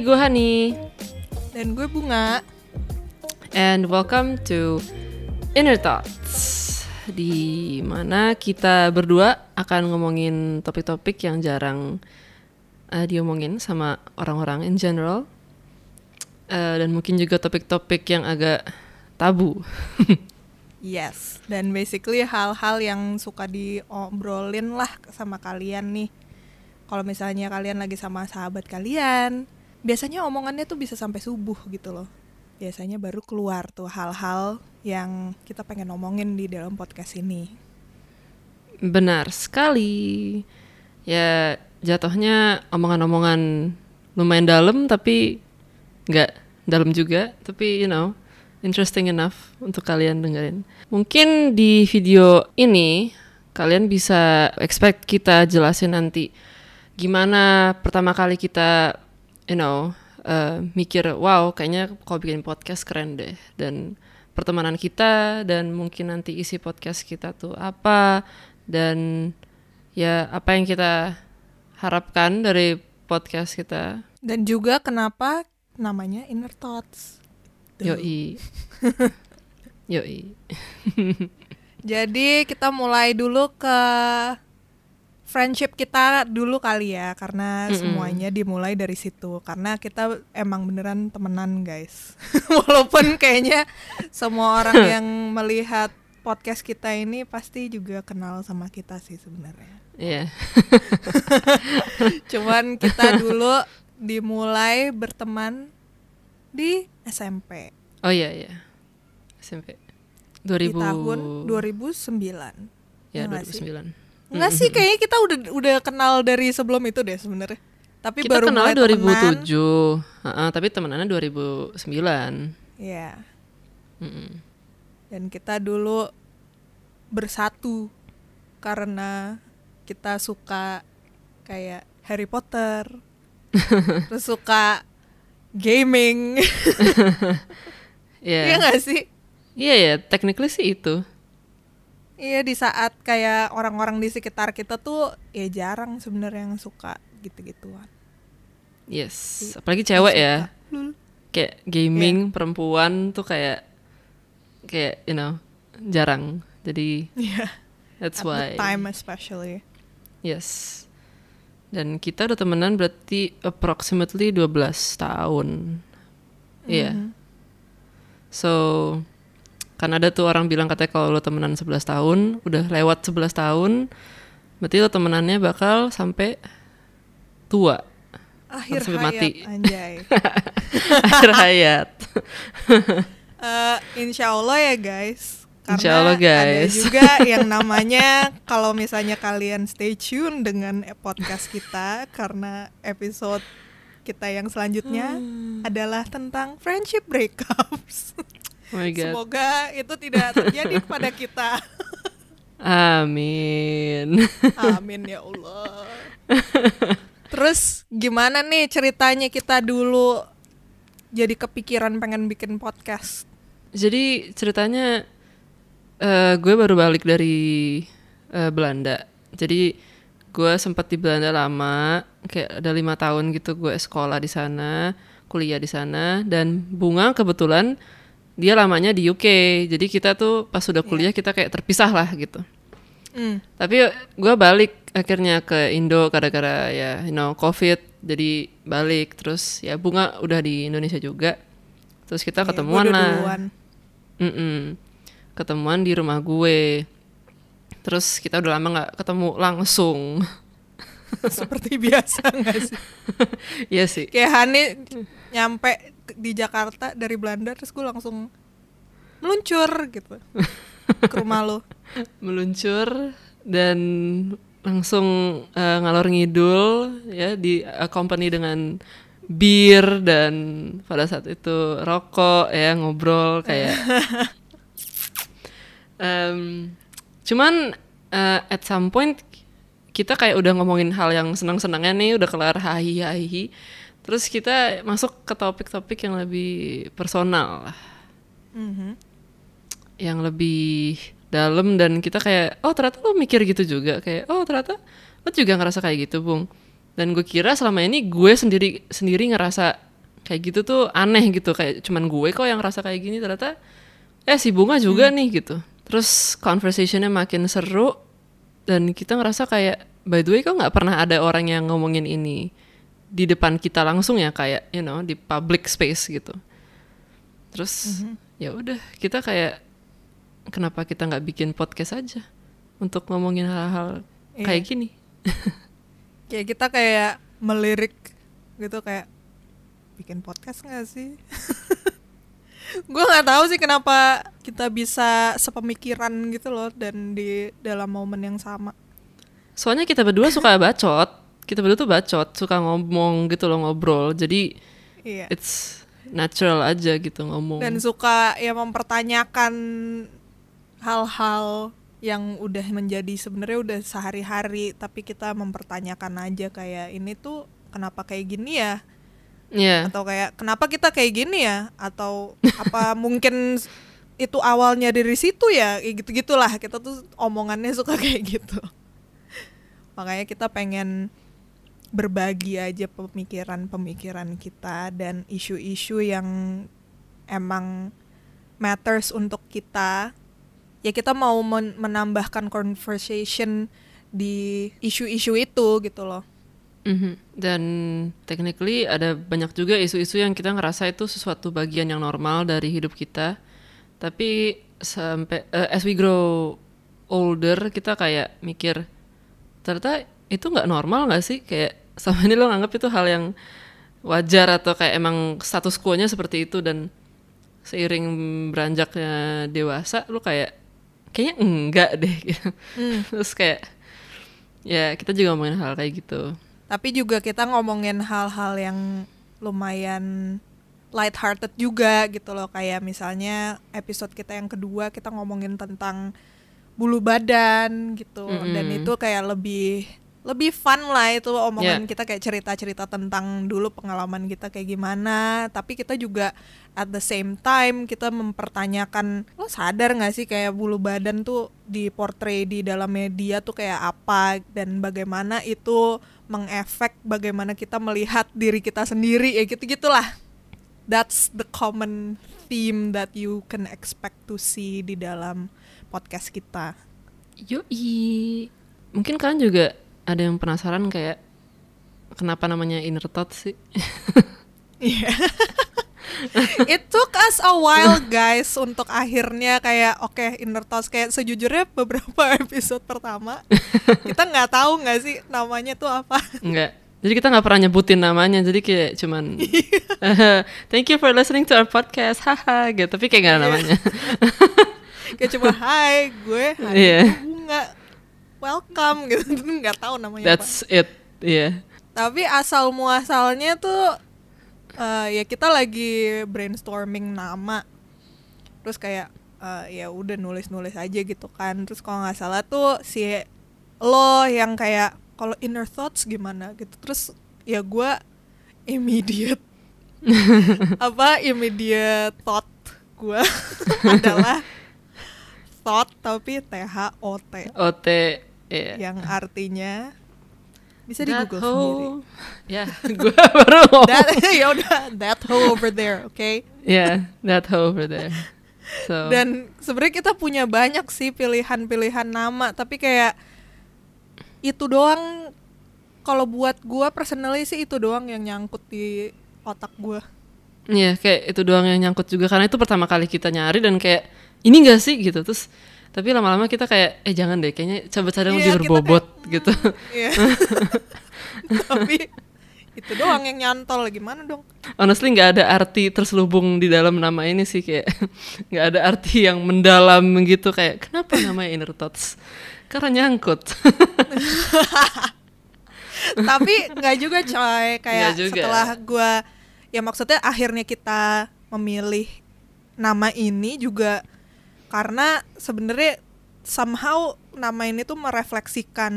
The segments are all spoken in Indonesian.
Hai, gue Hani. Dan gue Bunga. And welcome to Inner Thoughts. Di mana kita berdua akan ngomongin topik-topik yang jarang uh, diomongin sama orang-orang in general. Uh, dan mungkin juga topik-topik yang agak tabu. yes, dan basically hal-hal yang suka diobrolin lah sama kalian nih. Kalau misalnya kalian lagi sama sahabat kalian, biasanya omongannya tuh bisa sampai subuh gitu loh. Biasanya baru keluar tuh hal-hal yang kita pengen ngomongin di dalam podcast ini. Benar sekali. Ya jatuhnya omongan-omongan lumayan dalam tapi nggak dalam juga. Tapi you know interesting enough untuk kalian dengerin. Mungkin di video ini kalian bisa expect kita jelasin nanti gimana pertama kali kita you know uh, mikir wow kayaknya kalau bikin podcast keren deh. Dan pertemanan kita dan mungkin nanti isi podcast kita tuh apa. Dan ya apa yang kita harapkan dari podcast kita. Dan juga kenapa namanya inner thoughts? Yoi. Yoi. Jadi kita mulai dulu ke friendship kita dulu kali ya karena mm -mm. semuanya dimulai dari situ. Karena kita emang beneran temenan guys. Walaupun kayaknya semua orang yang melihat podcast kita ini pasti juga kenal sama kita sih sebenarnya. Iya. Yeah. cuman kita dulu dimulai berteman di SMP oh iya iya. SMP 2000 di tahun 2009 ya, ya 2009 Enggak sih, kayaknya kita udah udah kenal dari sebelum itu deh sebenarnya. Tapi kita baru kenal mulai 2007. Uh, uh, tapi temenannya 2009. Iya. -mm. Dan kita dulu bersatu karena kita suka kayak Harry Potter. terus suka gaming. Iya. Iya gak sih? Iya ya, technically sih itu. Iya di saat kayak orang-orang di sekitar kita tuh ya jarang sebenarnya yang suka gitu-gituan. Yes, apalagi cewek ya. Lul. Kayak gaming yeah. perempuan tuh kayak kayak you know jarang. Jadi yeah. that's At why. The time especially. Yes. Dan kita udah temenan berarti approximately 12 tahun. Iya. Mm -hmm. Yeah. So kan ada tuh orang bilang katanya kalau lo temenan 11 tahun udah lewat 11 tahun berarti lo temenannya bakal sampai tua. Akhir sampai hayat mati. anjay. Akhir hayat. Uh, insya Allah ya guys. Karena Insya Allah guys. ada juga yang namanya kalau misalnya kalian stay tune dengan podcast kita karena episode kita yang selanjutnya hmm. adalah tentang friendship breakups Oh my God. Semoga itu tidak terjadi pada kita. Amin. Amin ya Allah. Terus gimana nih ceritanya kita dulu jadi kepikiran pengen bikin podcast? Jadi ceritanya uh, gue baru balik dari uh, Belanda. Jadi gue sempat di Belanda lama, kayak ada lima tahun gitu gue sekolah di sana, kuliah di sana, dan bunga kebetulan dia lamanya di UK jadi kita tuh pas sudah kuliah yeah. kita kayak terpisah lah gitu. Mm. tapi gue balik akhirnya ke Indo gara-gara ya you know covid. Jadi balik terus ya bunga udah di Indonesia juga. Terus kita yeah, ketemuan lah. mm -mm. ketemuan di rumah gue. Terus kita udah lama nggak ketemu langsung. Seperti biasa nggak sih? Iya sih. Kayak Hani nyampe di Jakarta dari Belanda terus gue langsung meluncur gitu ke rumah lo meluncur dan langsung uh, ngalor ngidul ya di company dengan bir dan pada saat itu rokok ya ngobrol kayak um, cuman uh, at some point kita kayak udah ngomongin hal yang senang-senangnya nih udah kelar hahi hahi Terus kita masuk ke topik-topik yang lebih personal. Mm -hmm. Yang lebih dalam dan kita kayak, oh ternyata lo mikir gitu juga. Kayak, oh ternyata lo juga ngerasa kayak gitu, Bung. Dan gue kira selama ini gue sendiri sendiri ngerasa kayak gitu tuh aneh gitu. Kayak cuman gue kok yang rasa kayak gini ternyata eh si bunga juga nih gitu. Terus conversationnya makin seru dan kita ngerasa kayak by the way kok nggak pernah ada orang yang ngomongin ini di depan kita langsung ya? Kayak you know di public space gitu. Terus ya udah kita kayak kenapa kita nggak bikin podcast aja untuk ngomongin hal-hal Iya. kayak gini? Kayak kita kayak melirik gitu kayak bikin podcast nggak sih? Gue nggak tahu sih kenapa kita bisa sepemikiran gitu loh dan di dalam momen yang sama. Soalnya kita berdua suka bacot. Kita berdua tuh bacot suka ngomong gitu loh ngobrol. Jadi iya. it's natural aja gitu ngomong. Dan suka ya mempertanyakan hal-hal yang udah menjadi sebenarnya udah sehari-hari tapi kita mempertanyakan aja kayak ini tuh kenapa kayak gini ya? Iya. atau kayak kenapa kita kayak gini ya? Atau apa mungkin itu awalnya dari situ ya? Gitu gitulah kita tuh omongannya suka kayak gitu. Makanya kita pengen berbagi aja pemikiran-pemikiran kita dan isu-isu yang emang matters untuk kita ya kita mau men- menambahkan conversation di isu-isu itu gitu loh Mhm. Dan technically ada banyak juga isu-isu yang kita ngerasa itu sesuatu bagian yang normal dari hidup kita. Tapi sampai eh, as we grow older kita kayak mikir ternyata itu nggak normal nggak sih kayak sama ini lo nganggap itu hal yang wajar atau kayak emang status quo-nya seperti itu dan seiring beranjaknya dewasa lo kayak kayaknya enggak deh gitu. terus kayak ya kita juga ngomongin hal kayak gitu Tapi juga kita ngomongin hal-hal yang lumayan light-hearted juga gitu loh kayak misalnya episode kita yang kedua kita ngomongin tentang bulu badan gitu dan Mm-mm. itu kayak lebih lebih fun lah itu omongan Yeah. kita kayak cerita-cerita tentang dulu pengalaman kita kayak gimana. Tapi kita juga at the same time kita mempertanyakan lo sadar nggak sih kayak bulu badan tuh di portray di dalam media tuh kayak apa? Dan bagaimana itu mengefek bagaimana kita melihat diri kita sendiri? Ya gitu gitulah. That's the common theme that you can expect to see di dalam podcast kita. Yoi. Mungkin kalian juga ada yang penasaran kayak kenapa namanya inner thought sih? Iya. It took us a while guys untuk akhirnya kayak oke inner thoughts kayak sejujurnya beberapa episode pertama kita nggak tahu nggak sih namanya tuh apa Enggak. Jadi kita nggak pernah nyebutin namanya, jadi kayak cuman eh, thank you for listening to our podcast, haha, gitu. Tapi kayak nggak ada namanya. kayak cuma hai gue Iya. bunga welcome gitu. Nggak tahu namanya apa. That's it, iya. tapi asal muasalnya tuh eh, ya kita lagi brainstorming nama. Terus kayak eh, ya udah nulis nulis aja gitu kan. Terus kalau nggak salah tuh si lo yang kayak kalau inner thoughts gimana gitu. Terus ya gue immediate apa immediate thought gue adalah thought tapi T H O T. OT, iya. yang artinya bisa di Google sendiri. Ya, gue baru ngomong. that ya that hole over there oke Yeah, that hoe over there. So, dan sebenarnya kita punya banyak sih pilihan-pilihan nama tapi kayak itu doang kalau buat gua personally sih itu doang yang nyangkut di otak gua Iya, kayak itu doang yang nyangkut juga karena itu pertama kali kita nyari dan kayak ini gak sih gitu terus tapi lama-lama kita kayak eh jangan deh kayaknya cari yang Iya, lebih kita berbobot gitu. Iya. tapi itu doang yang nyantol gimana dong Honestly nggak ada arti terselubung di dalam nama ini sih kayak nggak ada arti yang mendalam gitu kayak kenapa namanya inner thoughts? Karena nyangkut. tapi nggak juga coy kayak juga. setelah gua ya maksudnya akhirnya kita memilih nama ini juga karena sebenarnya somehow nama ini tuh merefleksikan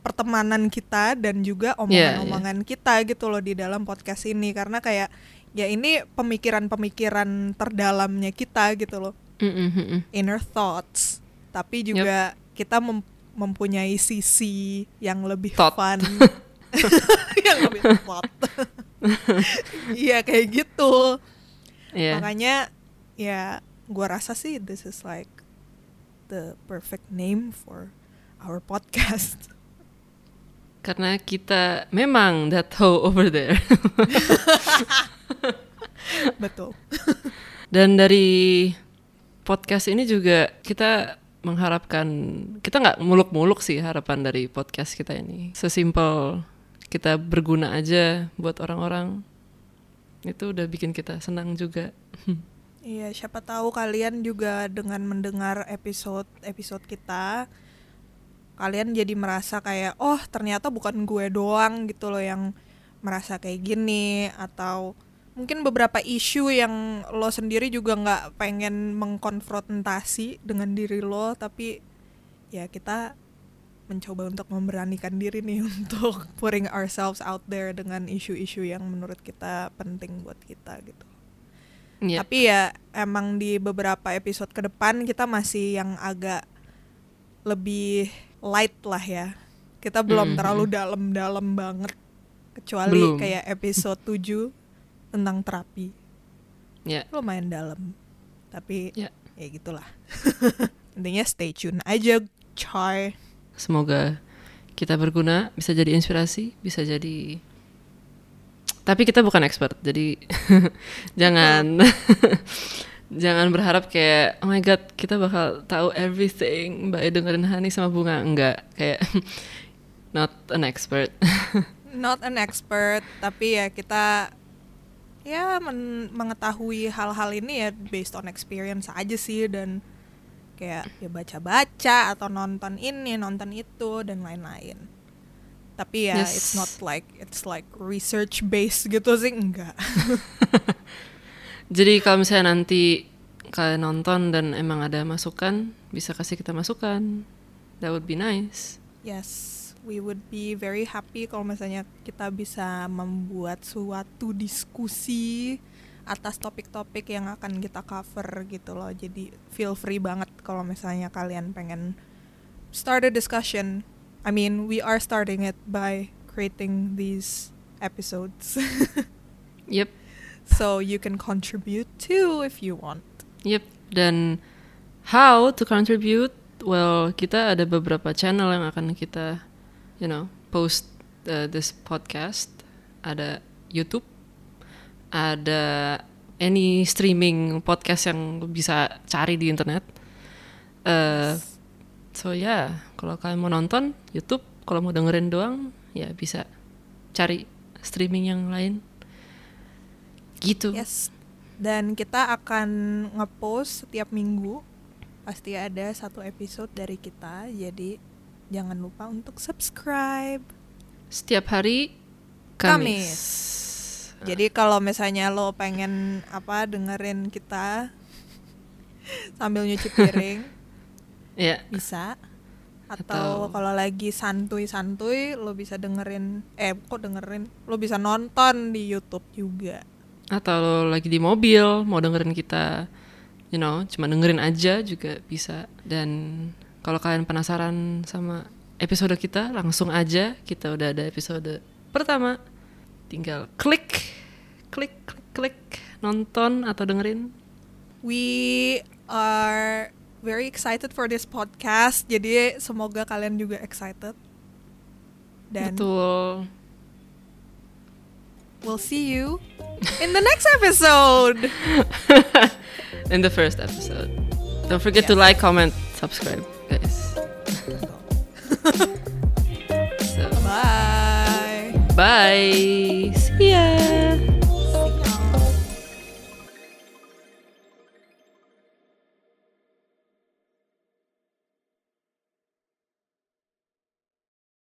pertemanan kita dan juga Iya, omongan-omongan kita gitu loh di dalam podcast ini karena kayak ya ini pemikiran-pemikiran terdalamnya kita gitu loh Mm, mm, mm, mm. inner thoughts tapi juga kita mem- mempunyai sisi yang lebih Thought. fun yang lebih thought Iya kayak gitu. Iya. Makanya ya gua rasa sih this is like the perfect name for our podcast. Karena kita memang that hoe over there. Betul. Dan dari podcast ini juga kita mengharapkan kita nggak muluk-muluk sih harapan dari podcast kita ini. Sesimpel kita berguna aja buat orang-orang. Itu udah bikin kita senang juga. Iya, siapa tahu kalian juga dengan mendengar episode episode kita kalian jadi merasa kayak oh ternyata bukan gue doang gitu loh yang merasa kayak gini atau mungkin beberapa isu yang lo sendiri juga nggak pengen mengkonfrontasi dengan diri lo tapi ya kita mencoba untuk memberanikan diri nih untuk putting ourselves out there dengan isu-isu yang menurut kita penting buat kita gitu. Iya. Tapi ya emang di beberapa episode ke depan kita masih yang agak lebih light lah ya. Kita belum Mhm. terlalu dalam-dalam banget kecuali Belum. kayak episode 7 tentang terapi. Ya. Lumayan dalam. Tapi Ya. ya gitulah. Intinya stay tune aja coy. Semoga kita berguna, bisa jadi inspirasi, bisa jadi tapi kita bukan expert, jadi jangan jangan berharap kayak oh my god kita bakal tahu everything by dengerin Hani sama Bunga enggak kayak not an expert. Not an expert, tapi ya kita ya men- mengetahui hal-hal ini ya based on experience aja sih dan kayak ya baca-baca atau nonton ini, nonton itu dan lain-lain. Tapi ya Yes. it's not like it's like research based gitu sih enggak. jadi kalau misalnya nanti kalian nonton dan emang ada masukan, bisa kasih kita masukan. That would be nice. Yes, we would be very happy kalau misalnya kita bisa membuat suatu diskusi atas topik-topik yang akan kita cover gitu loh. Jadi feel free banget kalau misalnya kalian pengen start a discussion. I mean, we are starting it by creating these episodes. Yep. so you can contribute too if you want. Yep. Dan how to contribute? Well, kita ada beberapa channel yang akan kita, you know, post uh, this podcast. Ada YouTube, ada any streaming podcast yang bisa cari di internet. Uh, so ya, yeah, kalau kalian mau nonton YouTube, kalau mau dengerin doang, ya bisa cari streaming yang lain. Gitu. Yes. Dan kita akan ngepost setiap minggu. Pasti ada satu episode dari kita. Jadi jangan lupa untuk subscribe. Setiap hari Kamis. Kamis. Jadi kalau misalnya lo pengen apa dengerin kita sambil nyuci piring Ya, bisa. Atau Atau- kalau lagi santuy-santuy lo bisa dengerin eh kok dengerin lo bisa nonton di YouTube juga. atau lo lagi di mobil mau dengerin kita, you know, cuma dengerin aja juga bisa. Dan kalau kalian penasaran sama episode kita, langsung aja kita udah ada episode pertama. Tinggal klik, klik, klik, klik, nonton atau dengerin. We are very excited for this podcast. Jadi semoga kalian juga excited. Dan Betul. we'll see you in the next episode. In the first episode. Don't forget to like, comment, subscribe, guys. so, Bye. bye. See ya.